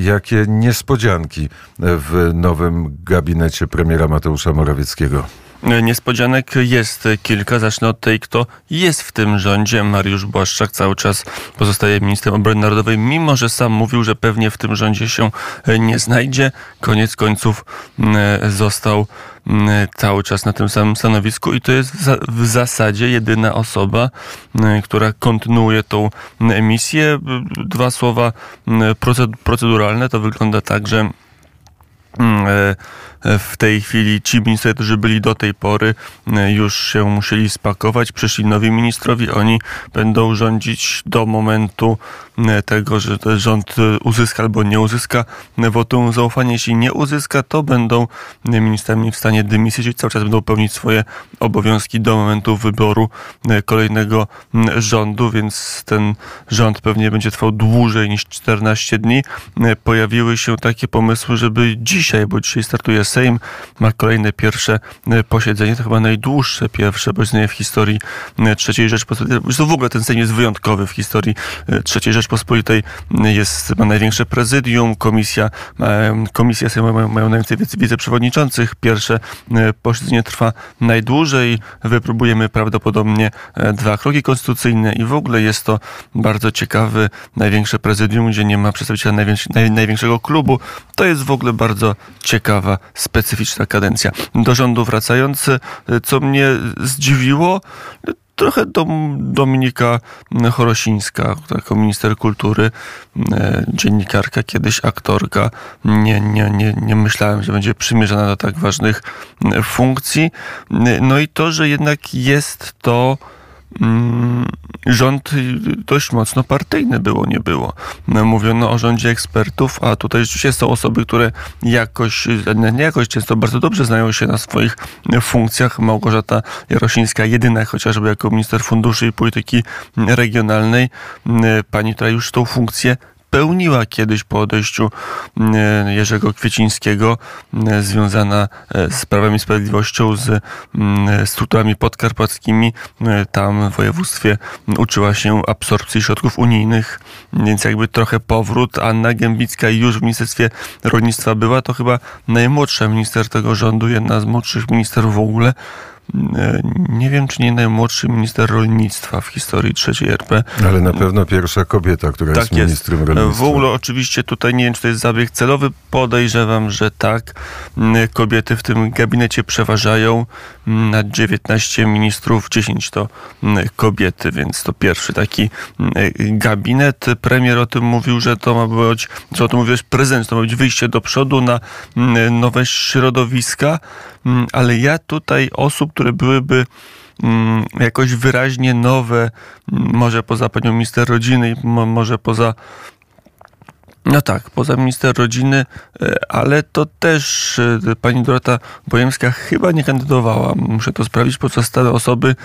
Jakie niespodzianki w nowym gabinecie premiera Mateusza Morawieckiego? Niespodzianek jest kilka. Zacznę od tej, kto jest w tym rządzie. Mariusz Błaszczak cały czas pozostaje ministrem obrony narodowej, mimo że sam mówił, że pewnie w tym rządzie się nie znajdzie. Koniec końców został cały czas na tym samym stanowisku i to jest w zasadzie jedyna osoba, mm, która kontynuuje tą misję. Dwa słowa proceduralne. To wygląda tak, że e, w tej chwili ci ministrowie, którzy byli do tej pory, już się musieli spakować. Przyszli nowi ministrowie, oni będą rządzić do momentu tego, że rząd e, uzyska albo nie uzyska wotum zaufania. Jeśli nie uzyska, to będą ministrami w stanie dymisji, czyli cały czas będą pełnić swoje obowiązki do momentu wyboru kolejnego rządu, więc ten rząd pewnie będzie trwał dłużej niż 14 dni. Pojawiły się takie pomysły, żeby dzisiaj, bo dzisiaj startuje Sejm ma kolejne pierwsze e, posiedzenie, to chyba najdłuższe pierwsze posiedzenie w historii e, III Rzeczpospolitej. Zresztą w ogóle ten Sejm jest wyjątkowy w historii e, III Rzeczpospolitej. Jest, ma największe prezydium, komisja, komisja Sejmowa mają, mają najwięcej wiceprzewodniczących. Pierwsze posiedzenie trwa najdłużej. Wypróbujemy prawdopodobnie dwa kroki konstytucyjne i w ogóle jest to bardzo ciekawy, największe prezydium, gdzie nie ma przedstawiciela największego klubu. To jest w ogóle bardzo ciekawa specyficzna kadencja. Do rządu wracając, co mnie zdziwiło, trochę dom, Dominika Chorosińska, jako minister kultury, e, dziennikarka, kiedyś aktorka. Nie, nie, nie, nie myślałem, że będzie przymierzona do tak ważnych funkcji. No i to, że jednak jest to rząd dość mocno partyjny było, nie było. Mówiono o rządzie ekspertów, a tutaj rzeczywiście są osoby, które jakoś, nie jakoś często bardzo dobrze znają się na swoich funkcjach. Małgorzata Jarosińska, jedyna chociażby jako minister funduszy i polityki regionalnej, pani, która już tą funkcję pełniła kiedyś po odejściu mm, Jerzego Kwiecińskiego, mm, związana e, z Prawem i Sprawiedliwością, z mm, strukturami podkarpackimi. E, tam w województwie uczyła się absorpcji środków unijnych, więc jakby trochę powrót. Anna Gębicka już w Ministerstwie Rolnictwa była, to chyba najmłodsza minister tego rządu, jedna z młodszych ministerów w ogóle. Nie wiem, czy nie najmłodszy minister rolnictwa w historii trzeciej RP. Ale na pewno pierwsza kobieta, która tak jest ministrem jest. rolnictwa. W ogóle oczywiście tutaj nie wiem, czy to jest zabieg celowy. Podejrzewam, że tak. Kobiety w tym gabinecie przeważają. Na 19 ministrów 10 to kobiety, więc to pierwszy taki gabinet. Premier o tym mówił, że to ma być, co o tym mówiłeś, prezydent, to ma być wyjście do przodu na nowe środowiska, ale ja tutaj osób, które byłyby mm, jakoś wyraźnie nowe, może poza panią minister rodziny, może poza no tak, poza minister rodziny, e, ale to też e, pani Dorota Bojemska chyba nie kandydowała. Muszę to sprawdzić, po co stare osoby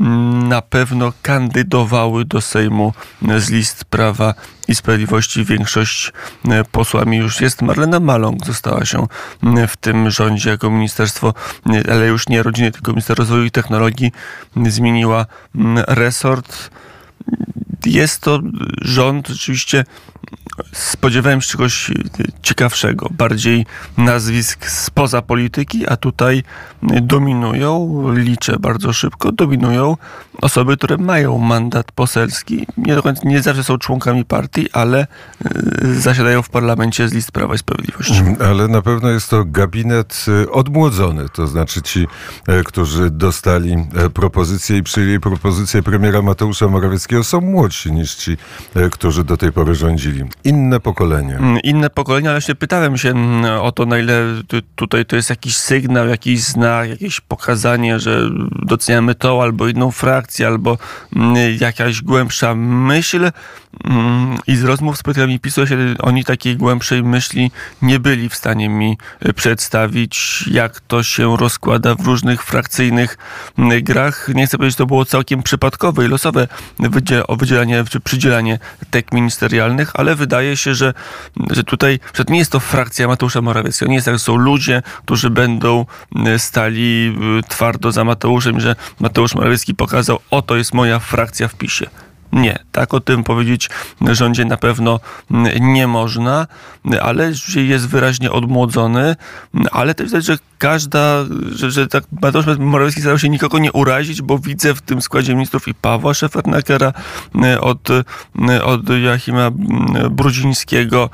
mm, na pewno kandydowały do Sejmu z list Prawa i Sprawiedliwości. Większość e, posłami już jest. Marlena Maląg została się w tym rządzie jako ministerstwo, ale już nie rodziny, tylko minister rozwoju i technologii zmieniła resort. Jest to rząd rzeczywiście spodziewałem się czegoś ciekawszego, bardziej nazwisk spoza polityki, a tutaj dominują, liczę bardzo szybko, dominują osoby, które mają mandat poselski. Nie, do końca, nie zawsze są członkami partii, ale y, zasiadają w parlamencie z list Prawa i Sprawiedliwości. Mm, ale na pewno jest to gabinet y, odmłodzony, to znaczy ci, e, którzy dostali e, propozycję i przyjęli propozycję premiera Mateusza Morawieckiego są młodsi niż ci, e, którzy do tej pory rządzili. Inne pokolenie. Mm, inne pokolenie, ale się pytałem się mm, o to, na ile tutaj to jest jakiś sygnał, jakiś znak, jakieś pokazanie, że doceniamy tą albo inną frakcję, albo mm, jakaś głębsza myśl. I z rozmów z politykiem PiSu się oni takiej głębszej myśli nie byli w stanie mi e, przedstawić, jak to się rozkłada w różnych frakcyjnych grach. Nie chcę powiedzieć, że to było całkiem przypadkowe i losowe wydzielanie czy przydzielanie tek ministerialnych, ale wydaje się, że, że tutaj że nie jest to frakcja Mateusza Morawieckiego. Nie jest tak, że są ludzie, którzy będą stali twardo za Mateuszem, że Mateusz Morawiecki pokazał, oto jest moja frakcja w PiSie. Nie, tak o tym powiedzieć rządzie na pewno nie można, ale jest wyraźnie odmłodzony, ale też widać, że każda, że, że tak Mateusz Morawiecki starał się nikogo nie urazić, bo widzę w tym składzie ministrów i Pawła Szefernakera od, od Joachima Brudzińskiego,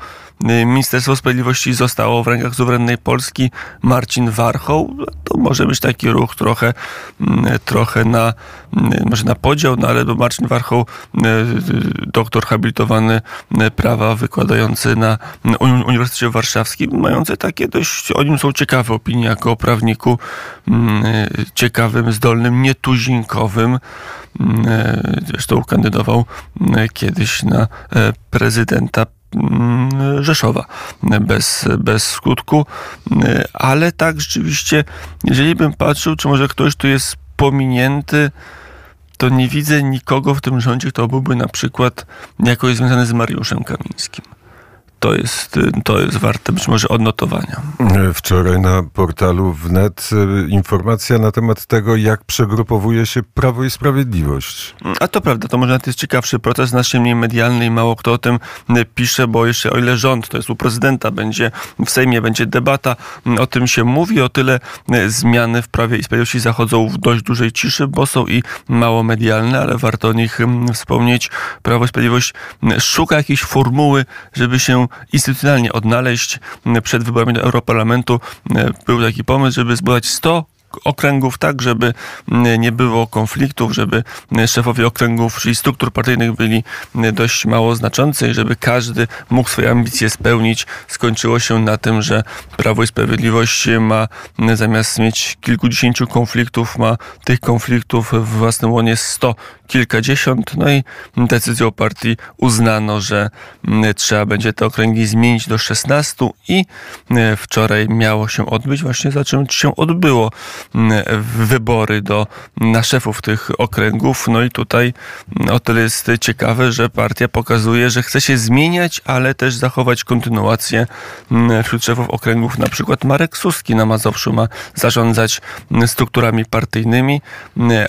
Ministerstwo Sprawiedliwości zostało w rękach suwerennej Polski. Marcin Warchoł, to może być taki ruch trochę, trochę na, może na podział, no ale Marcin Warchoł, doktor habilitowany prawa, wykładający na Uniwersytecie Warszawskim, mający takie dość, o nim są ciekawe opinie jako o prawniku, ciekawym, zdolnym, nietuzinkowym. Zresztą kandydował kiedyś na prezydenta Mm, Rzeszowa bez, bez skutku, ale tak rzeczywiście, jeżeli bym patrzył, czy może ktoś tu jest pominięty, to nie widzę nikogo w tym rządzie, kto byłby na przykład jakoś związany z Mariuszem Kamińskim to jest, to jest warte być może odnotowania. Wczoraj na portalu wnet y, informacja na temat tego, jak przegrupowuje się Prawo i Sprawiedliwość. A to prawda, to może to jest ciekawszy proces, znacznie mniej medialny i mało kto o tym y, pisze, bo jeszcze o ile rząd, to jest u prezydenta, będzie w Sejmie, będzie debata, y, o tym się mówi, o tyle zmiany w Prawie i Sprawiedliwości zachodzą w dość dużej ciszy, bo są i mało medialne, ale warto o nich wspomnieć. Prawo i Sprawiedliwość szuka jakiejś formuły, żeby się instytucjonalnie odnaleźć. Przed wyborami do Europarlamentu e, był taki pomysł, żeby zbudować 100 okręgów, tak, żeby nie było konfliktów, żeby szefowie okręgów, czyli struktur partyjnych byli dość mało znaczący i żeby każdy mógł swoje ambicje spełnić. Skończyło się na tym, że Prawo i Sprawiedliwość ma zamiast mieć kilkudziesięciu konfliktów, ma tych konfliktów w własnym łonie sto kilkadziesiąt. No i decyzją partii uznano, że trzeba będzie te okręgi zmienić do 16 i wczoraj miało się odbyć właśnie za czym się odbyło wybory do, na szefów tych okręgów. No i tutaj o tyle jest ciekawe, że partia pokazuje, że chce się zmieniać, ale też zachować kontynuację wśród szefów okręgów. Na przykład Marek Suski na Mazowszu ma zarządzać strukturami partyjnymi,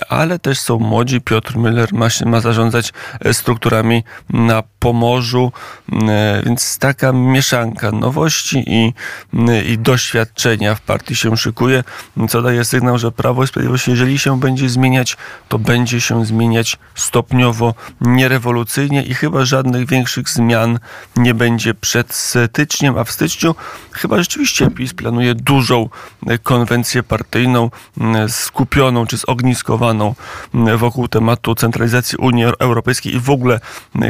ale też są młodzi. Piotr Müller ma, ma zarządzać strukturami na Pomorzu, więc taka mieszanka nowości i, i doświadczenia w partii się szykuje, co daje sygnał, że Prawo i Sprawiedliwość, jeżeli się będzie zmieniać, to będzie się zmieniać stopniowo, nierewolucyjnie i chyba żadnych większych zmian nie będzie przed styczniem, a w styczniu chyba rzeczywiście PiS planuje dużą konwencję partyjną skupioną czy zogniskowaną wokół tematu centralizacji Unii Europejskiej i w ogóle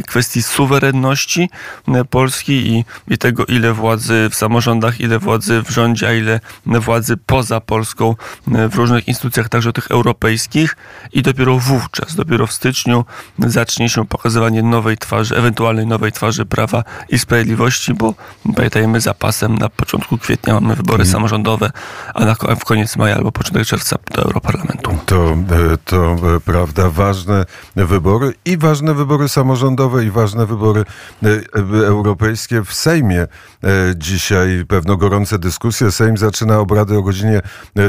kwestii suwerenności Polski i, i tego, ile władzy w samorządach, ile władzy w rządzie, a ile władzy poza Polską w różnych instytucjach, także tych europejskich i dopiero wówczas, dopiero w styczniu zacznie się pokazywanie nowej twarzy, ewentualnej nowej twarzy Prawa i Sprawiedliwości, bo pamiętajmy zapasem na początku kwietnia mamy wybory hmm. samorządowe, a na w koniec maja albo początek czerwca do Europarlamentu. To, e, to e, prawda, ważne wybory i ważne wybory samorządowe i ważne wybory e, europejskie w Sejmie. Dzisiaj pewno gorące dyskusje. Sejm zaczyna obrady o godzinie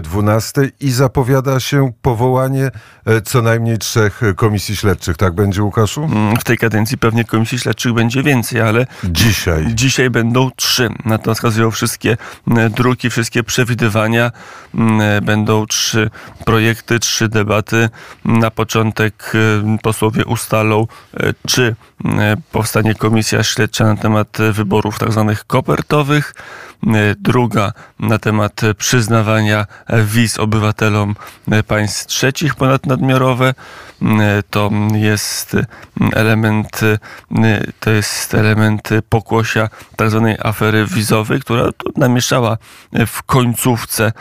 12 i zapowiada się powołanie e, co najmniej trzech komisji śledczych. Tak będzie, Łukaszu? Mm, w tej kadencji pewnie komisji śledczych będzie więcej, ale dzisiaj, dzisiaj będą trzy. Na to wskazują wszystkie e, druki, wszystkie przewidywania. Mm, e, będą trzy projekty, trzy debaty. Na początek posłowie ustalą, czy powstanie komisja śledcza na temat wyborów tzw. Tak kopertowych druga na temat przyznawania wiz obywatelom państw trzecich ponadnadmiarowe. To jest element, to jest element pokłosia tzw. Tak afery wizowej, która namieszała w końcówce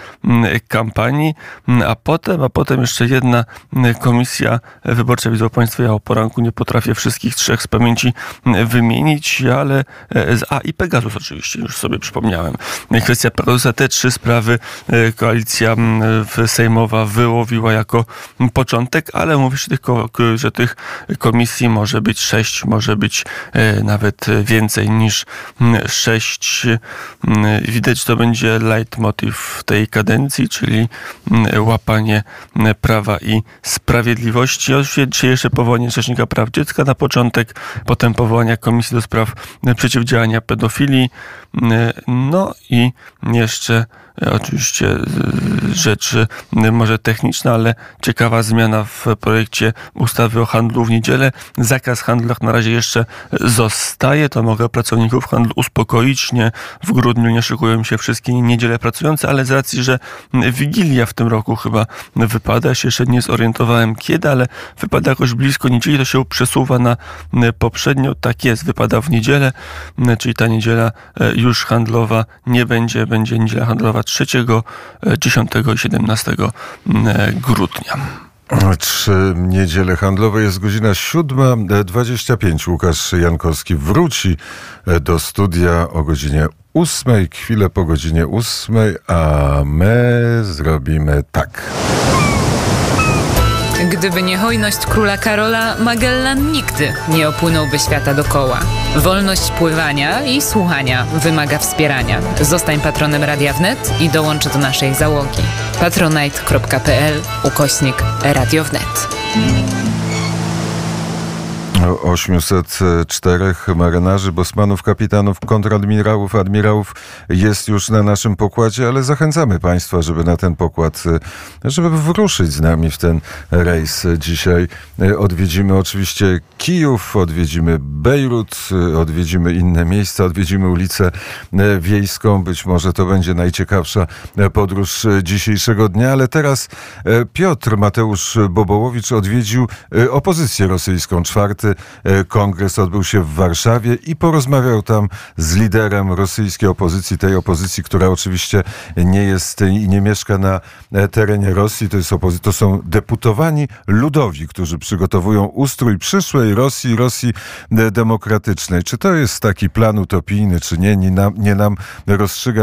kampanii, a potem, a potem jeszcze jedna komisja wyborcza widzą Państwo, ja o poranku nie potrafię wszystkich trzech z pamięci wymienić, ale a i Pegasus oczywiście, już sobie przypomniałem. Kwestia Pegasusa, te trzy sprawy koalicja sejmowa wyłowiła jako początek, ale mówi się że tych komisji może być sześć, może być nawet więcej niż sześć. Widać, to będzie leitmotiv tej kadencji, czyli łapanie prawa i sprawiedliwości. Oczywiście jeszcze powołanie Rzecznika Praw Dziecka na początek, potem powołania Komisji do Spraw Przeciwdziałania Pedofilii, no i jeszcze oczywiście rzeczy może techniczna, ale ciekawa zmiana w projekcie ustawy o handlu w niedzielę. Zakaz handlu na razie jeszcze zostaje. To mogę pracowników handlu uspokoić. Nie, w grudniu nie szykują się wszystkie niedziele pracujące, ale z racji, że Wigilia w tym roku chyba wypada, się jeszcze nie zorientowałem kiedy, ale wypada jakoś blisko niedzieli, to się przesuwa na poprzednio. Tak jest, wypada w niedzielę, czyli ta niedziela już handlowa nie będzie, będzie niedziela handlowa 3, 10 i 17 grudnia. Trzy niedziele handlowe jest godzina 7.25. Łukasz Jankowski wróci do studia o godzinie 8, chwilę po godzinie 8, a my zrobimy tak. Gdyby nie hojność króla Karola, Magellan nigdy nie opłynąłby świata dokoła. Wolność pływania i słuchania wymaga wspierania. Zostań patronem Radia Wnet i dołącz do naszej załogi. patronite.pl ukośnik Radio Wnet. 804 marynarzy, bosmanów, kapitanów, kontradmirałów, admirałów jest już na naszym pokładzie, ale zachęcamy Państwa, żeby na ten pokład, żeby wyruszyć z nami w ten rejs. Dzisiaj odwiedzimy oczywiście Kijów, odwiedzimy Bejrut, odwiedzimy inne miejsca, odwiedzimy ulicę Wiejską. Być może to będzie najciekawsza podróż dzisiejszego dnia, ale teraz Piotr Mateusz Bobołowicz odwiedził opozycję rosyjską. Czwarty kongres odbył się w Warszawie i porozmawiał tam z liderem rosyjskiej opozycji, tej opozycji, która oczywiście nie jest i nie mieszka na terenie Rosji. To, jest opozy- to są deputowani ludowi, którzy przygotowują ustrój przyszłej Rosji, Rosji demokratycznej. Czy to jest taki plan utopijny, czy nie? Nie nam, nie nam rozstrzygać